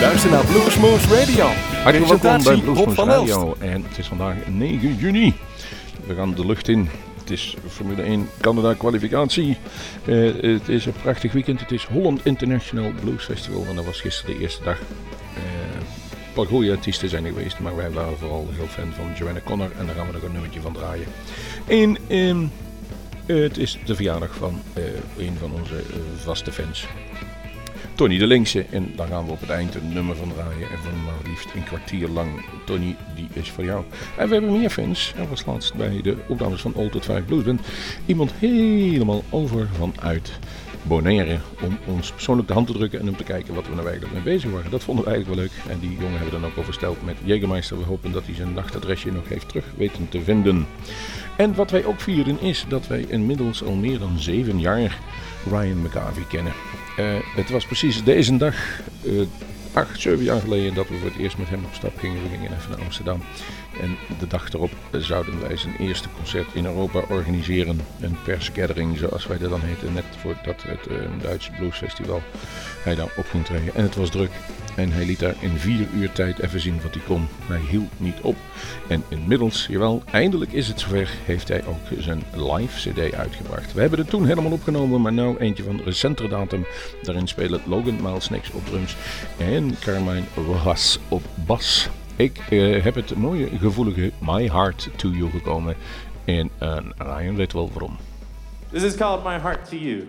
Luister naar Bluesmoose Radio. Hartelijk welkom bij Presentatie Blues Rob Moose van Radio. En het is vandaag 9 juni. We gaan de lucht in. Het is Formule 1 Canada kwalificatie. Eh, het is een prachtig weekend. Het is Holland International Blues Festival. En dat was gisteren de eerste dag. Eh, een paar goede artiesten zijn er geweest. Maar wij waren vooral heel fan van Joanna Connor. En daar gaan we nog een nummertje van draaien. En ehm, het is de verjaardag van eh, een van onze vaste fans. Tony de Linkse. En daar gaan we op het eind een nummer van draaien. En van maar liefst een kwartier lang. Tony, die is voor jou. En we hebben meer fans. Er was laatst bij de opnames van All Tot 5 Blues Band iemand helemaal over vanuit Bonaire. Om ons persoonlijk de hand te drukken en om te kijken wat we nou eigenlijk mee bezig waren. Dat vonden we eigenlijk wel leuk. En die jongen hebben we dan ook oversteld met Jägermeister. We hopen dat hij zijn nachtadresje nog heeft terug weten te vinden. En wat wij ook vieren is dat wij inmiddels al meer dan zeven jaar Ryan McCarvey kennen. Eh, het was precies deze dag, eh, acht, zeven jaar geleden, dat we voor het eerst met hem op stap gingen. We gingen even naar Amsterdam. En de dag erop zouden wij zijn eerste concert in Europa organiseren. Een persgathering, zoals wij dat dan heten, net voordat het uh, Duitse bluesfestival hij daar op ging treden. En het was druk. En hij liet daar in vier uur tijd even zien wat hij kon. Hij hield niet op. En inmiddels, jawel, eindelijk is het zover, heeft hij ook zijn live cd uitgebracht. We hebben het toen helemaal opgenomen, maar nu eentje van recentere datum. Daarin spelen Logan Milesnacks op drums en Carmine Rojas op bas. Ik eh, heb het mooie, gevoelige My Heart to You gekomen. En uh, Ryan weet wel waarom. This is called My Heart to You.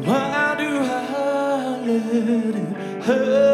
Why do I let it hurt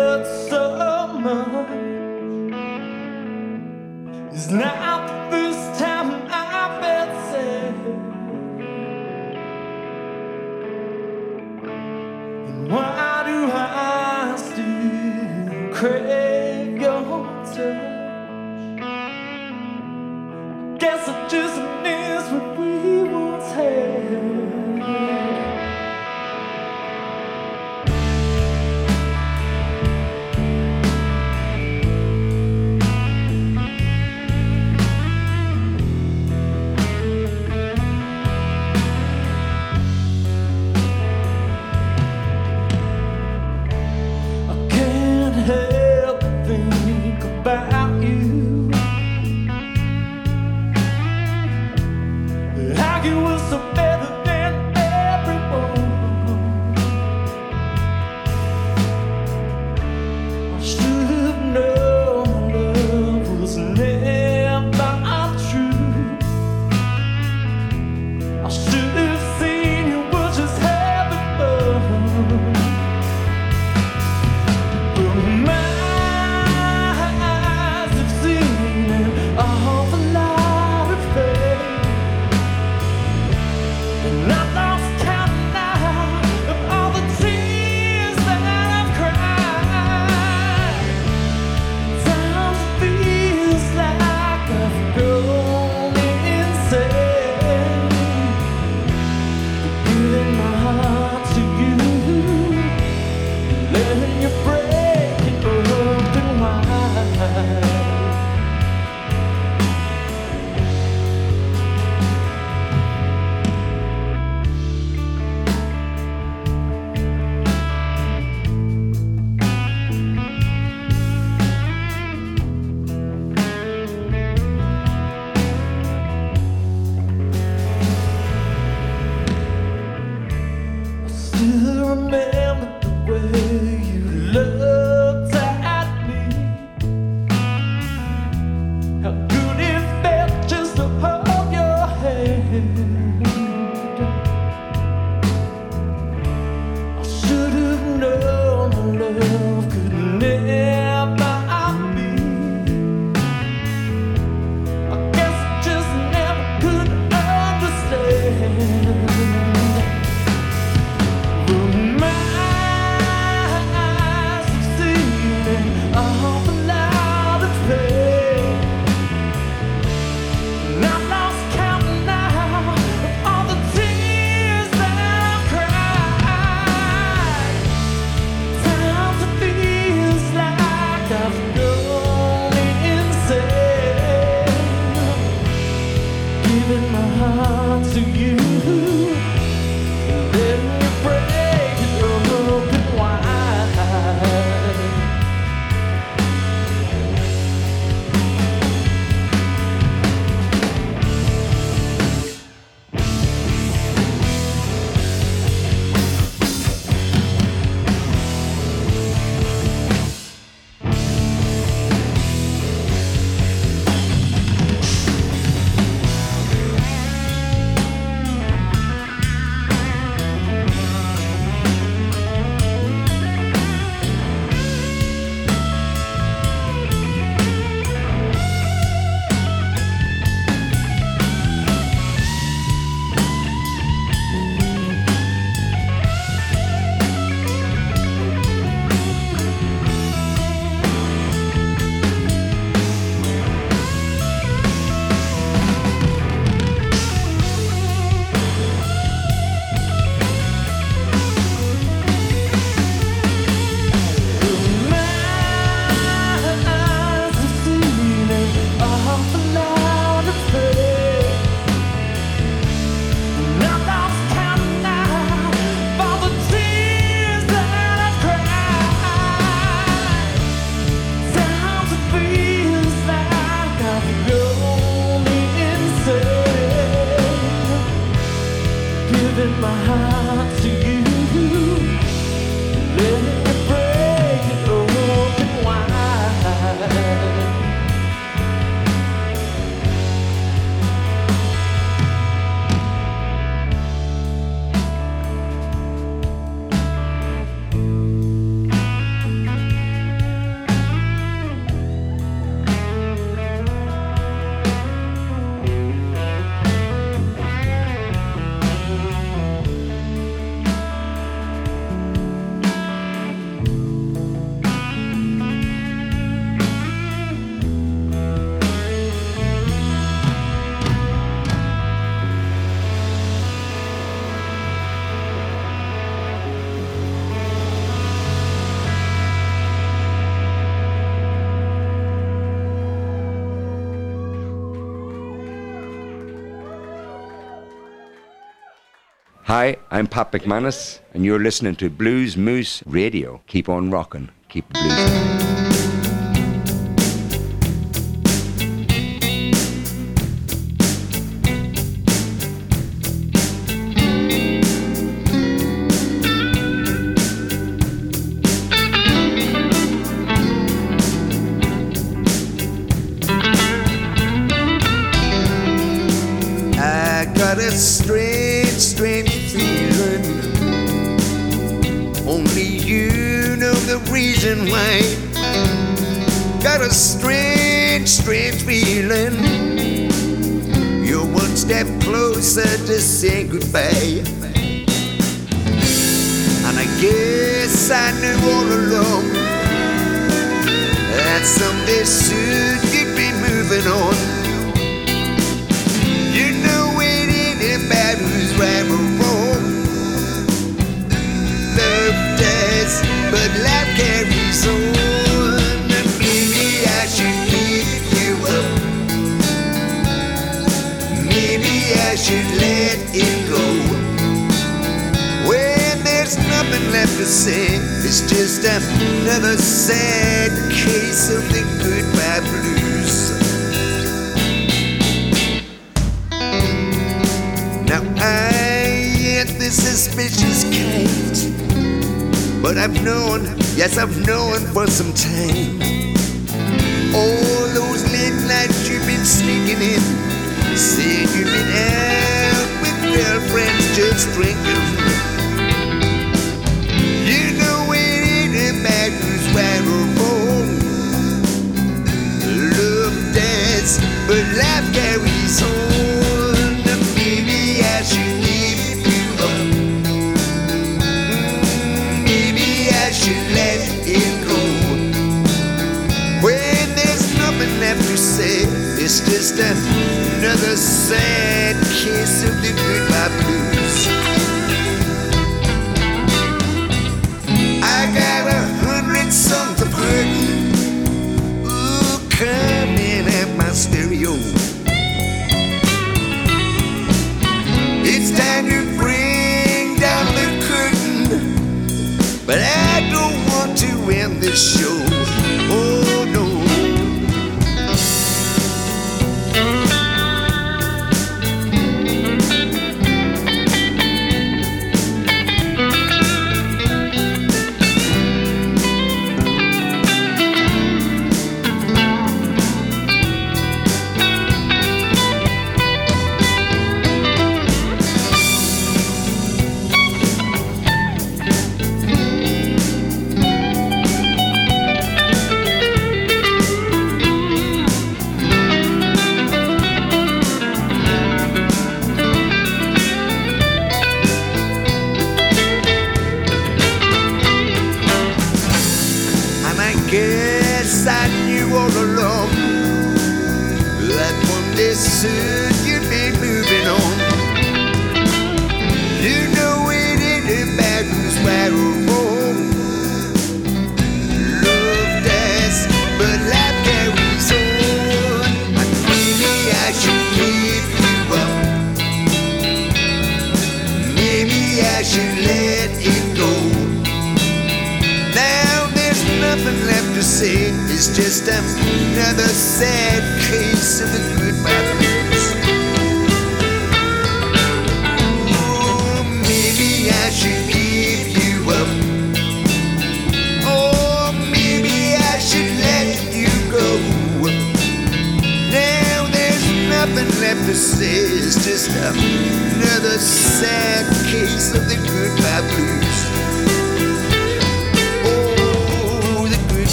Hi, I'm Pat McManus, and you're listening to Blues Moose Radio. Keep on rocking, keep blues. going for some time. All those late nights you've been sneaking in. saying you've been out with girlfriends just drinking. You know it ain't matters right or wrong. Love dance, but life carries on. distant, another sad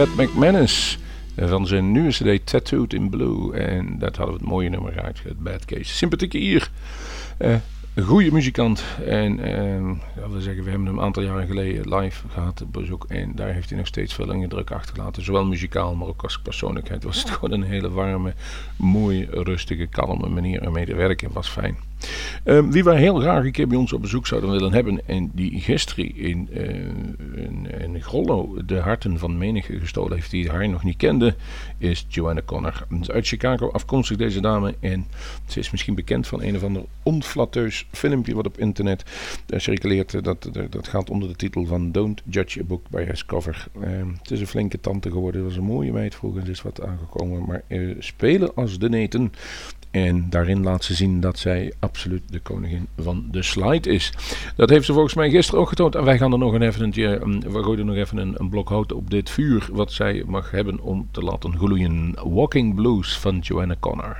Pat McManus van zijn nieuwe CD Tattooed in Blue. En dat hadden we het mooie nummer uit, Bad Case. Sympathieke hier. Uh, een goede muzikant. En uh, we zeggen, we hebben hem een aantal jaren geleden live gehad op bezoek. En daar heeft hij nog steeds veel indruk achtergelaten. Zowel muzikaal, maar ook als persoonlijkheid. Was het gewoon een hele warme, mooie, rustige, kalme manier om mee te werken. Was fijn. Um, wie wij heel graag een keer bij ons op bezoek zouden willen hebben en die gisteren in, uh, in, Grollo de harten van menige gestolen heeft die haar nog niet kende, is Joanna Connor. Uit Chicago afkomstig deze dame en ze is misschien bekend van een of ander onflatteus filmpje wat op internet uh, circuleert. Dat, dat gaat onder de titel van Don't Judge a Book by Its Cover. Uh, het is een flinke tante geworden, was een mooie meid vroeger, is wat aangekomen, maar spelen als de neten en daarin laat ze zien dat zij absoluut de koningin van de slide is. Dat heeft ze volgens mij gisteren ook getoond. En wij gaan er nog een een, we gooien nog even een, een blok hout op dit vuur. Wat zij mag hebben om te laten gloeien. Walking Blues van Joanna Connor.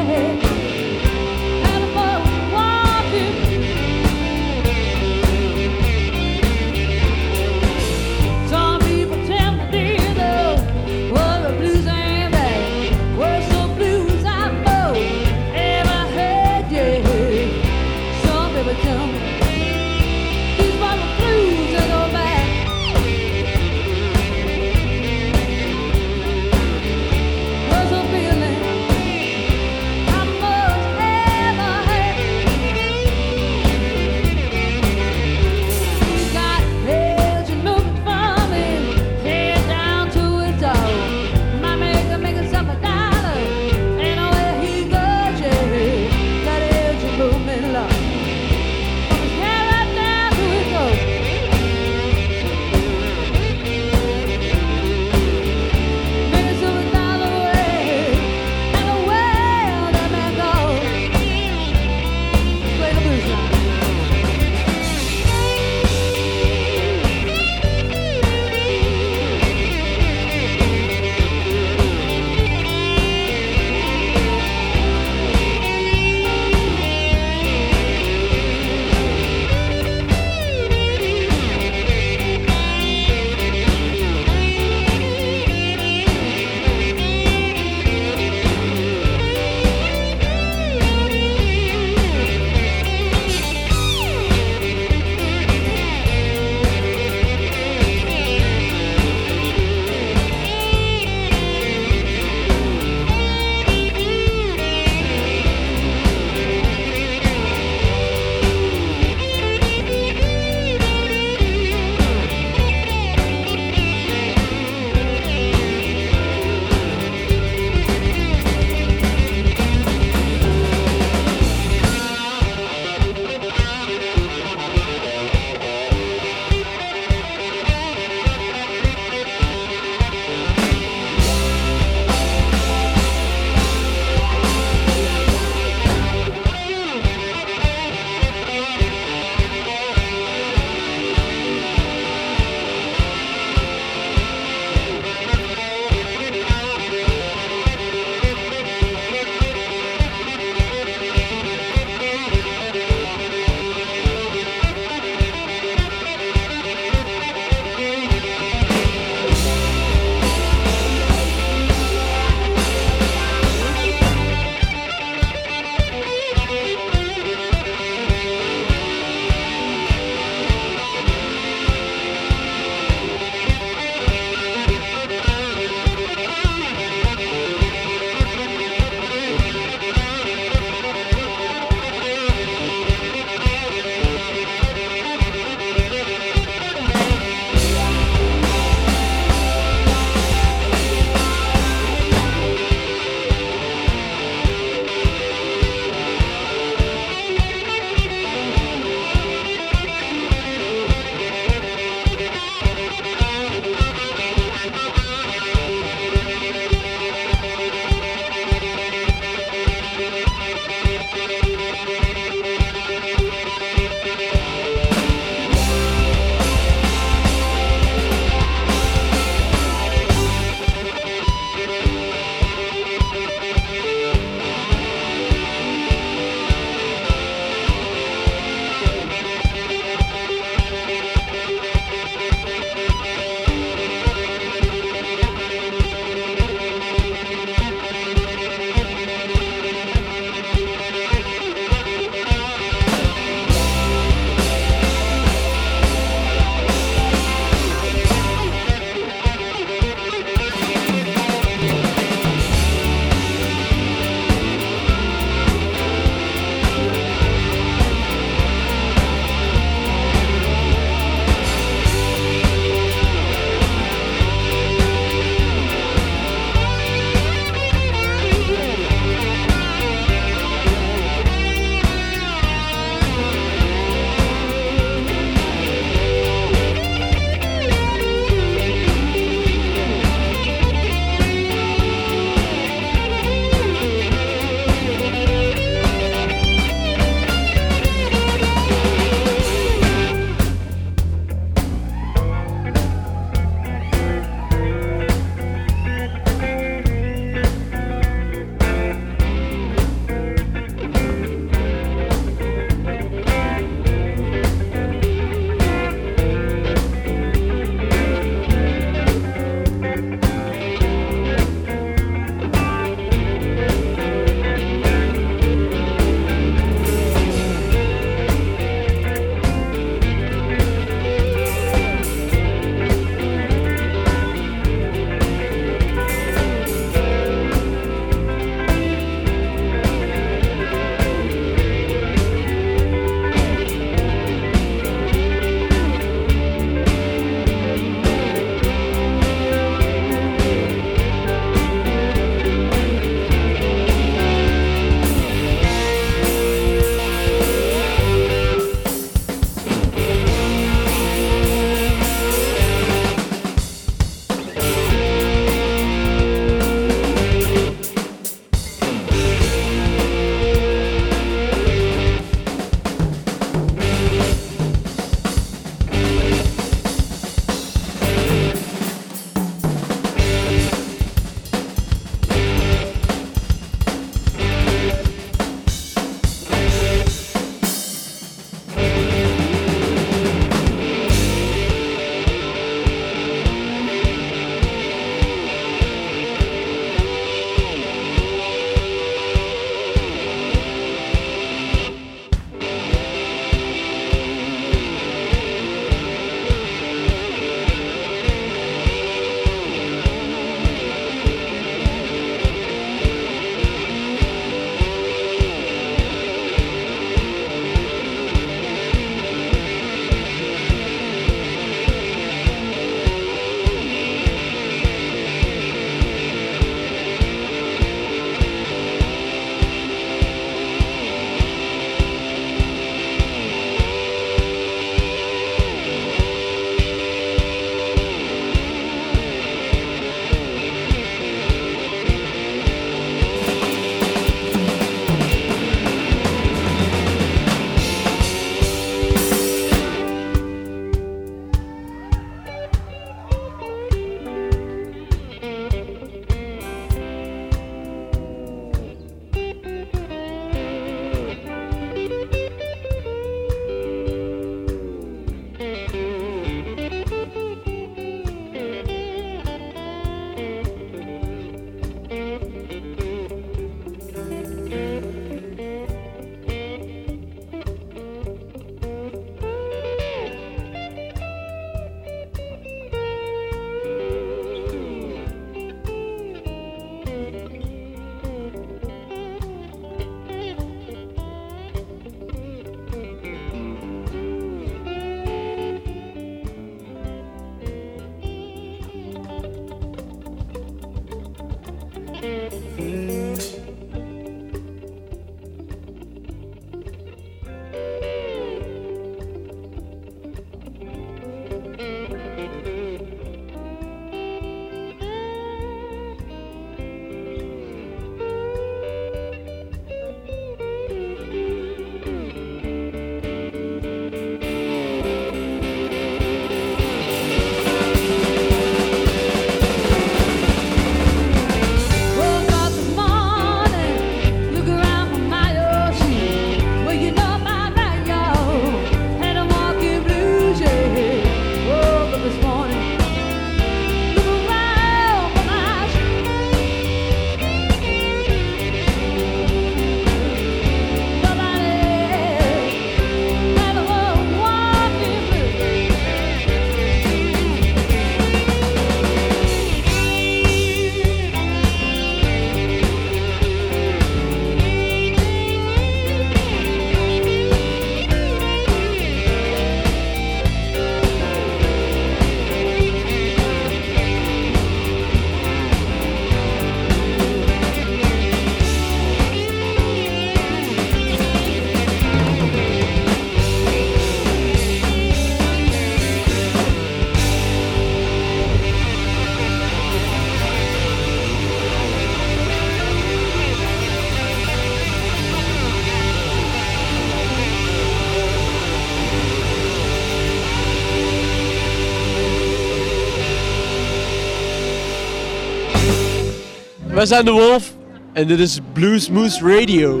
Wij zijn de Wolf en dit is Blue Smooth Radio.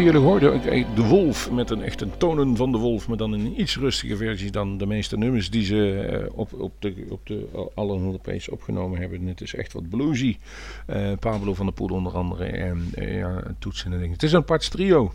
Jullie hoorden eh, de Wolf met een echt een tonen van de Wolf, maar dan in een iets rustige versie dan de meeste nummers die ze eh, op, op, de, op de alle Europees opgenomen hebben. Het is echt wat bluesy. Eh, Pablo van der Poel onder andere en ja, toetsen en dingen. Het is een apart trio.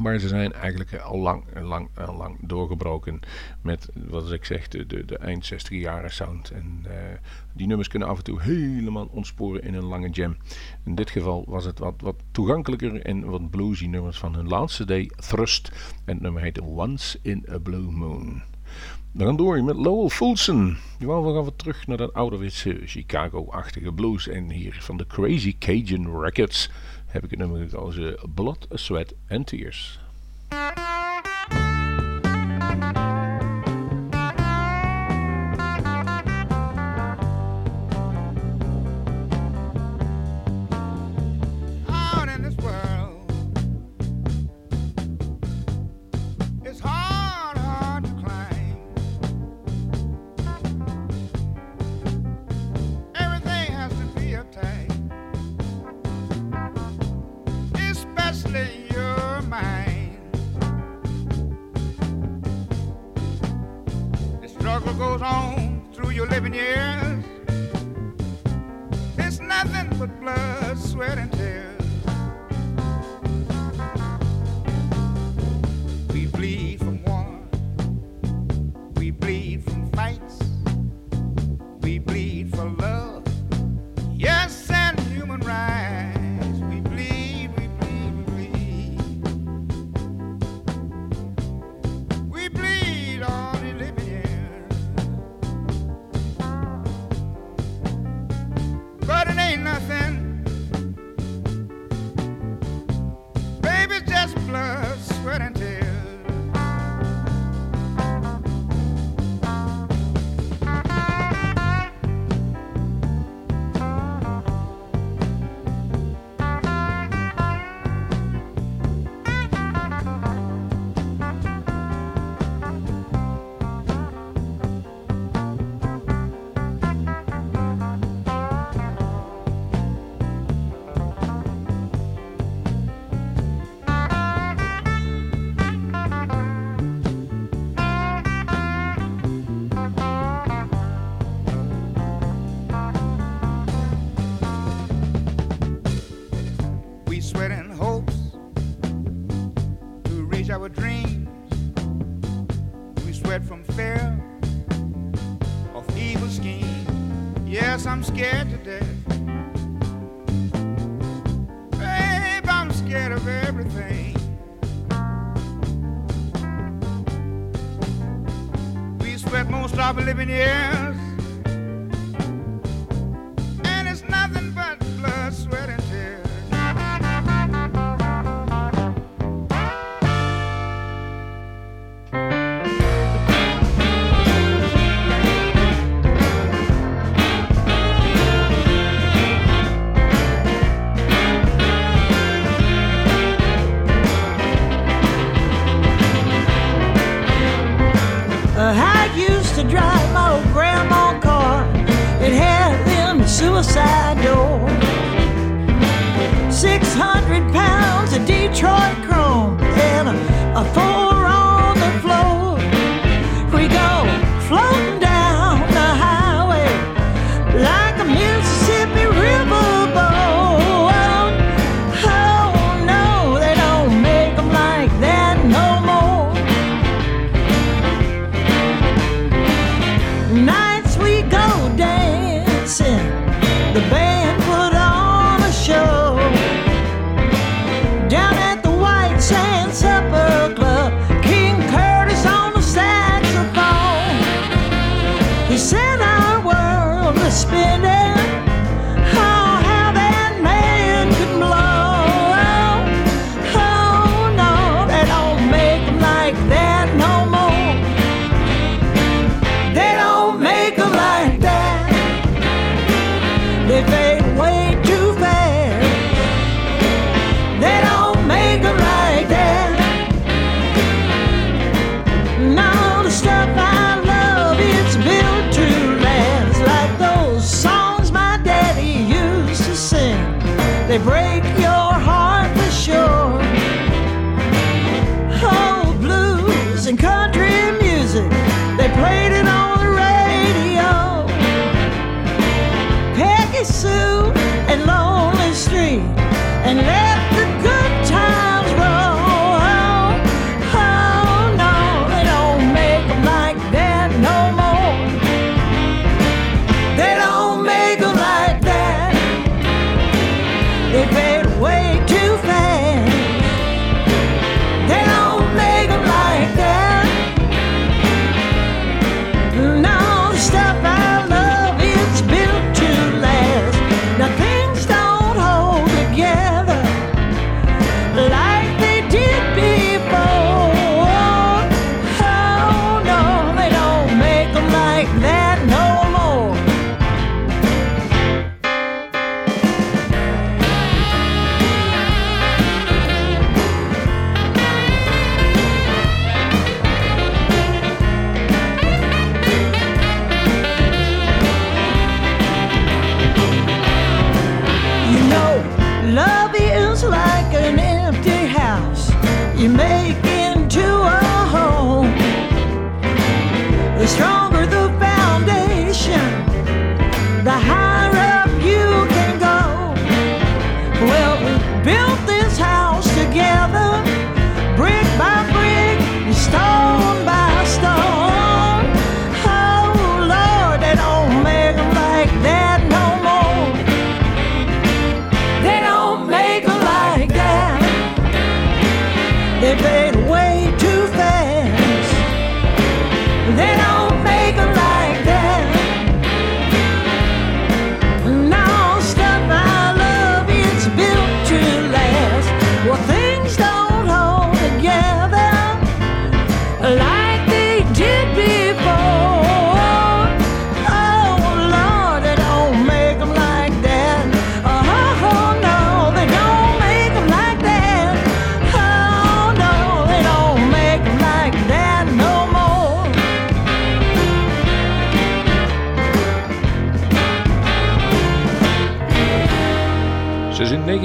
Maar ze zijn eigenlijk al lang, lang, lang doorgebroken met, wat ik zeg, de, de, eind 60 jaren sound. En eh, die nummers kunnen af en toe helemaal ontsporen in een lange jam. In dit geval was het wat, wat toegankelijker en wat bluesy nummers van hun laatste day, Thrust. En het nummer heette Once in a Blue Moon. We gaan door met Lowell Fulson. Jawel, we gaan weer terug naar dat ouderwetse Chicago-achtige blues. En hier van de Crazy Cajun Records heb ik het nummer uh, Blood, Sweat and Tears. Struggle goes on through your living years. It's nothing but blood, sweat, and tears.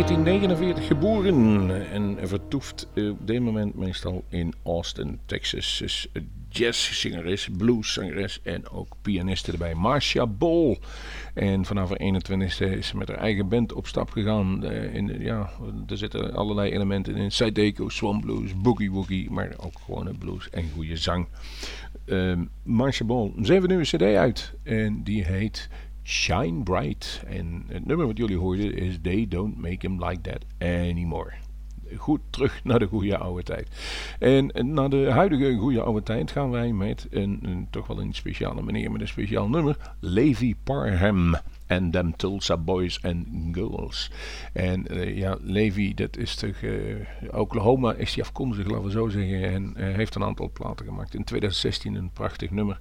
1949 geboren en vertoeft op dit moment meestal in Austin, Texas. Is jazzzangeres, blueszangeres en ook pianiste erbij. Marcia Bol. En vanaf haar 21ste is ze met haar eigen band op stap gegaan. In, ja, er zitten allerlei elementen in. Sideco, Swan Blues, Boogie Woogie, maar ook gewone blues en goede zang. Ehm Marcia Bol, ze heeft een nieuwe cd uit en die heet Shine Bright. En het nummer wat jullie hoorden is They Don't Make Him Like That Anymore. Goed terug naar de goede oude tijd. En naar de huidige goede oude tijd gaan wij met een, een toch wel een speciale meneer met een speciaal nummer. Levi Parham en Them Tulsa Boys and Girls. En eh, ja, Levi, dat is toch... eh, Oklahoma is hij afkomstig, laten we zo zeggen. En eh, heeft een aantal platen gemaakt. In 2016 een prachtig nummer.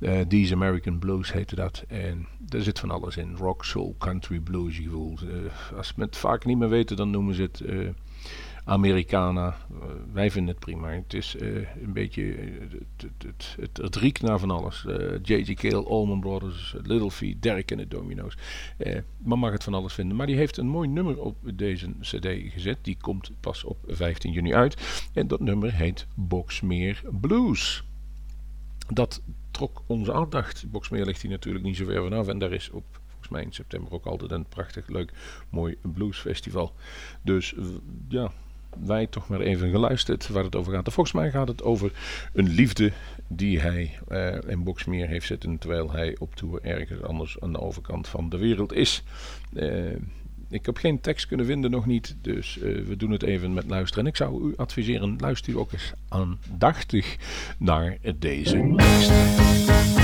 Eh, These American Blues heette dat. En daar zit van alles in. Rock, soul, country, blues gevoel. Eh, als we het vaak niet meer weten, dan noemen ze het... eh, Americana. Wij vinden het prima. Het is een beetje. het, het, het, naar van alles. J.J. Cale, Allman Brothers, Little Feat, Derek en de Domino's. Man mag het van alles vinden. Maar die heeft een mooi nummer op deze CD gezet. Die komt pas op 15 juni uit. En dat nummer heet Boxmeer Blues. Dat trok onze aandacht. Boxmeer ligt hier natuurlijk niet zo ver vanaf. En daar is op volgens mij in september ook altijd een prachtig leuk mooi bluesfestival. Dus ja, wij toch maar even geluisterd waar het over gaat. Volgens mij gaat het over een liefde die hij eh, in Boxmeer heeft zitten terwijl hij op tour ergens anders aan de overkant van de wereld is. Eh, ik heb geen tekst kunnen vinden, nog niet, dus eh, we doen het even met luisteren. En ik zou u adviseren, luister u ook eens aandachtig naar deze tekst.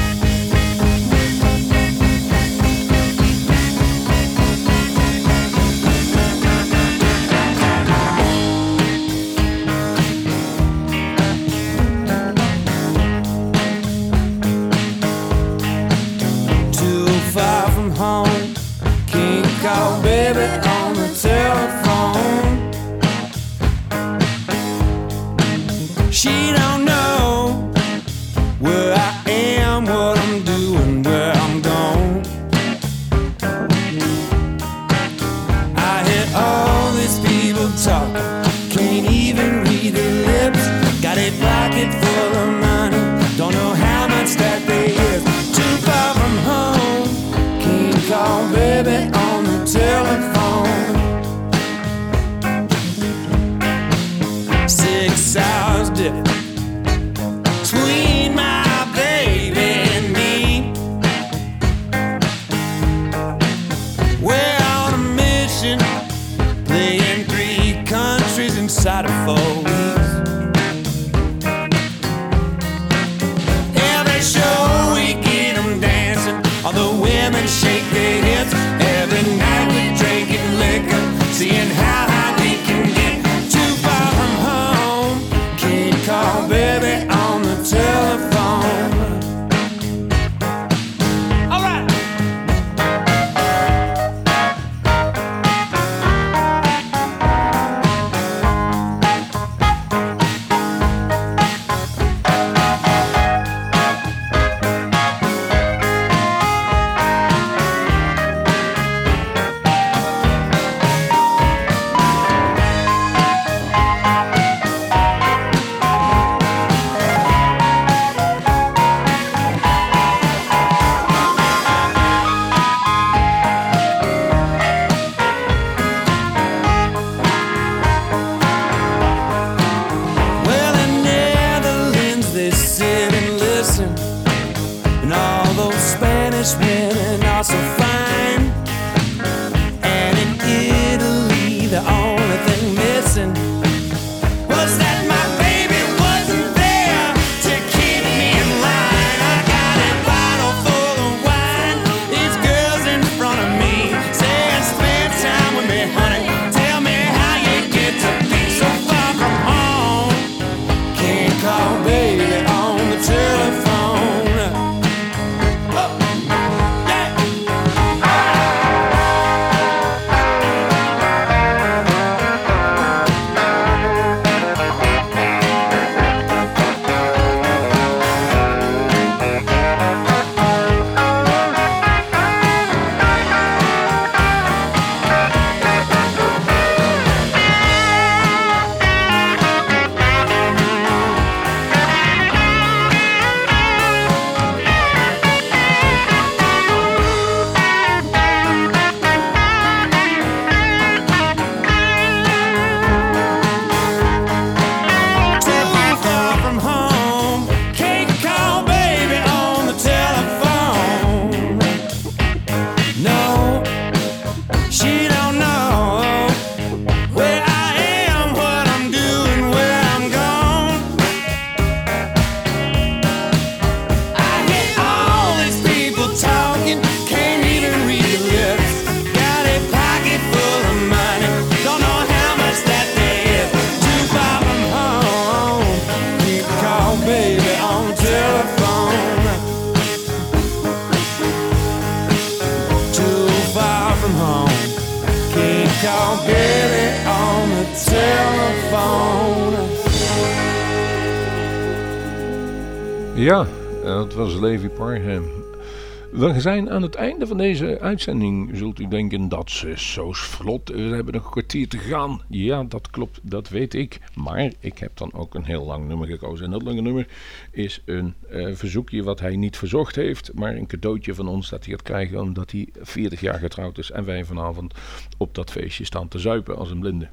Zijn aan het einde van deze uitzending. Zult u denken dat ze zo vlot. We hebben nog een kwartier te gaan. Ja, dat klopt, dat weet ik. Maar ik heb dan ook een heel lang nummer gekozen. En dat lange nummer is een eh, verzoekje wat hij niet verzocht heeft. Maar een cadeautje van ons dat hij gaat krijgen omdat hij 40 jaar getrouwd is. En wij vanavond op dat feestje staan te zuipen als een blinde.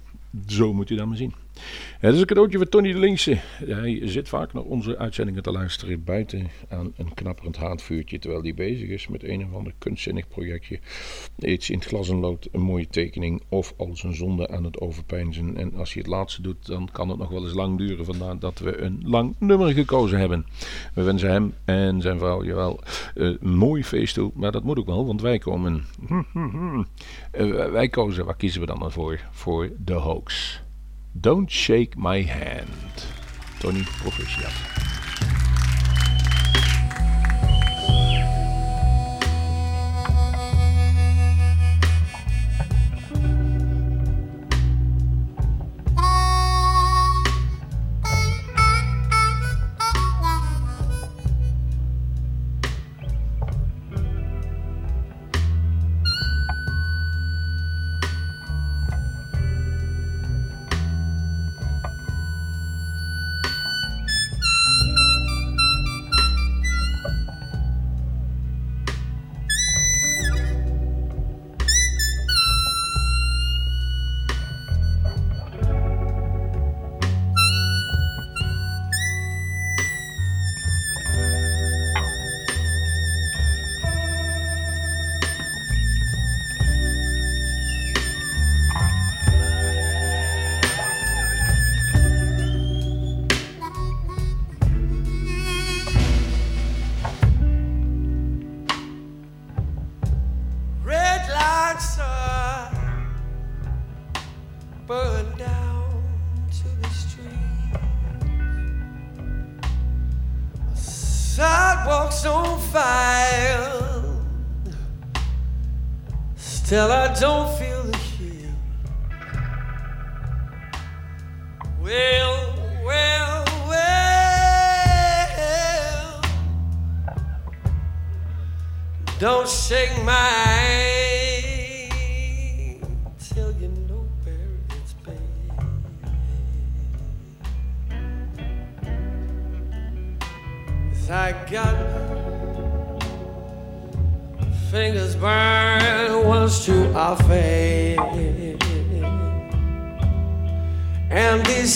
Zo moet u dat maar zien. Het is een cadeautje voor Tony de Linkse. Hij zit vaak naar onze uitzendingen te luisteren buiten aan een knapperend haardvuurtje. Terwijl hij bezig is met een of ander kunstzinnig projectje. Iets in het glas en lood, een mooie tekening of al zijn zonde aan het overpeinzen. En als je het laatste doet, dan kan het nog wel eens lang duren. Vandaar dat we een lang nummer gekozen hebben. We wensen hem en zijn vrouw, jawel, een mooi feest toe. Maar dat moet ook wel, want wij komen... Eh, wij kozen, waar kiezen we dan voor? Voor The Hoax. Don't shake my hand. Tony, proficiat. Burned once too often, and these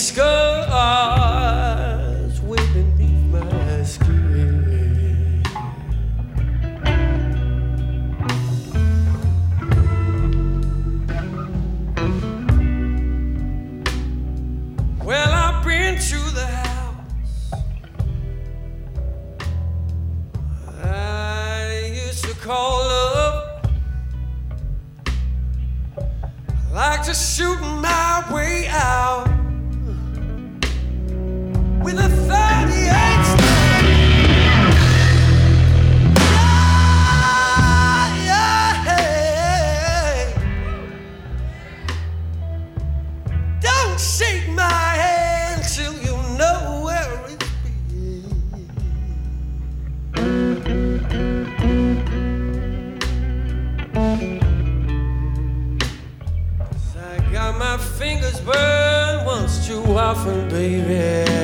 often, baby.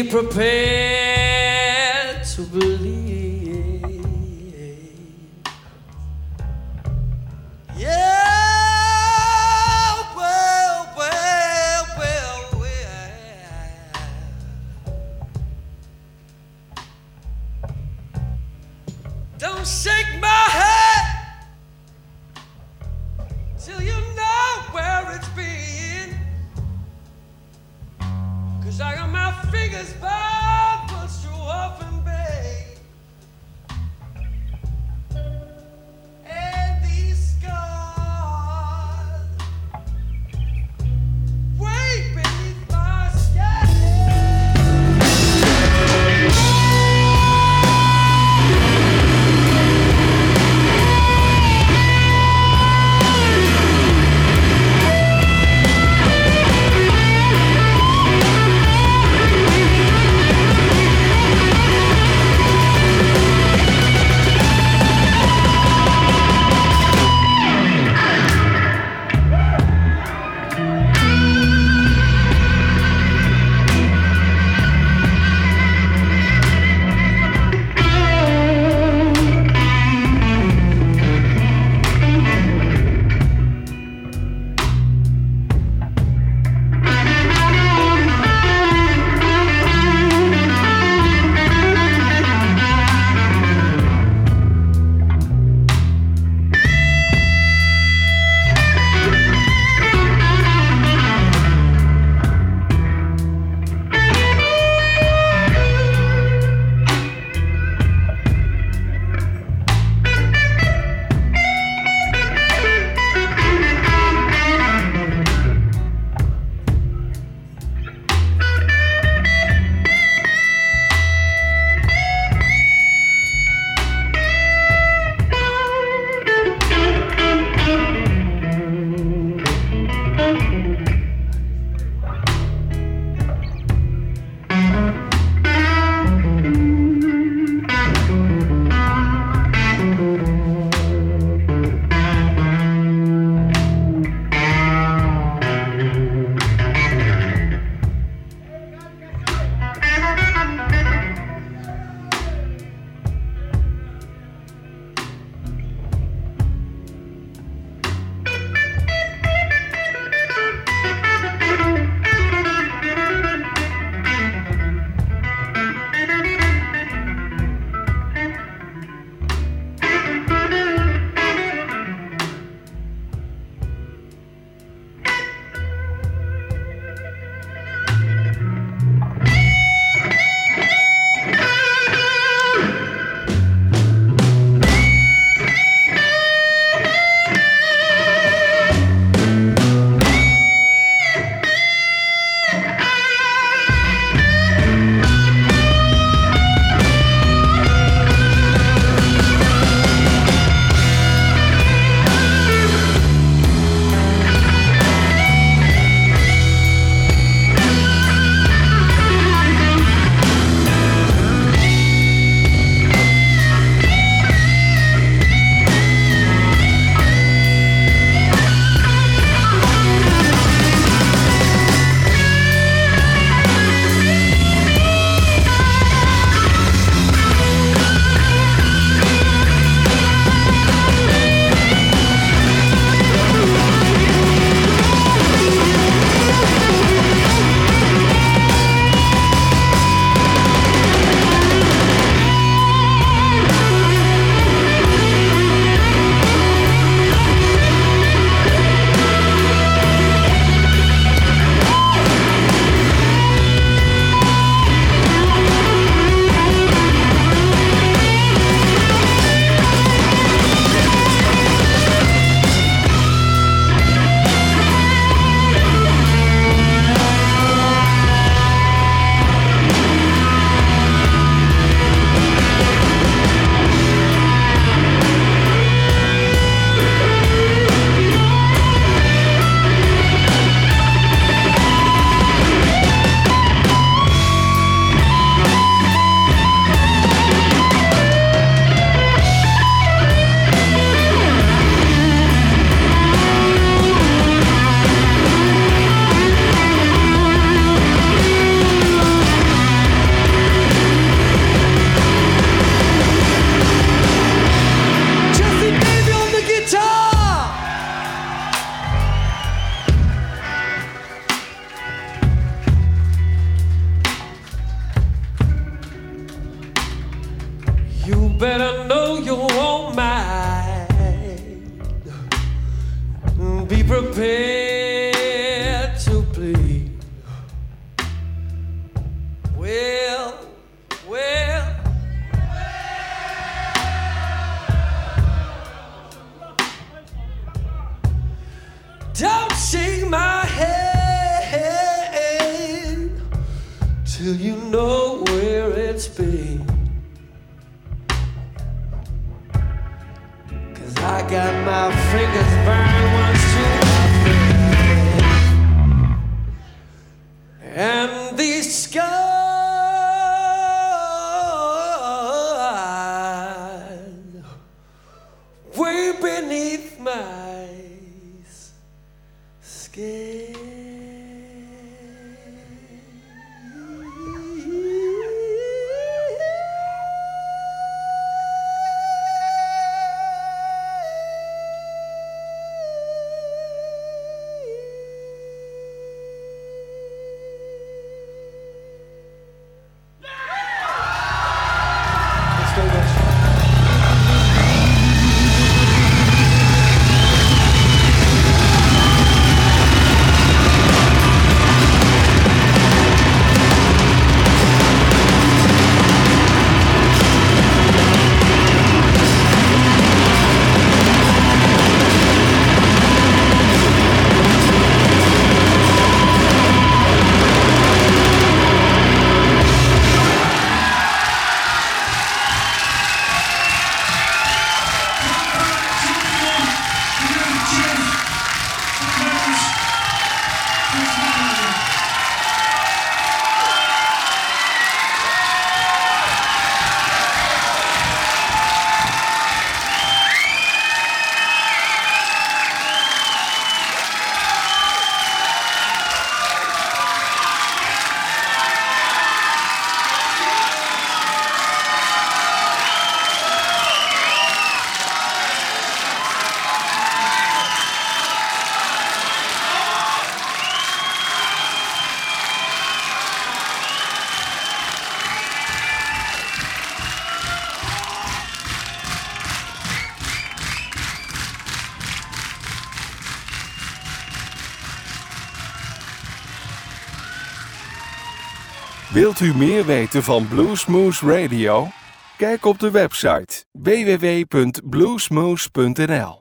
Be prepared Wilt u meer weten van Bluesmoose Radio? Kijk op de website www.bluesmooth.nl.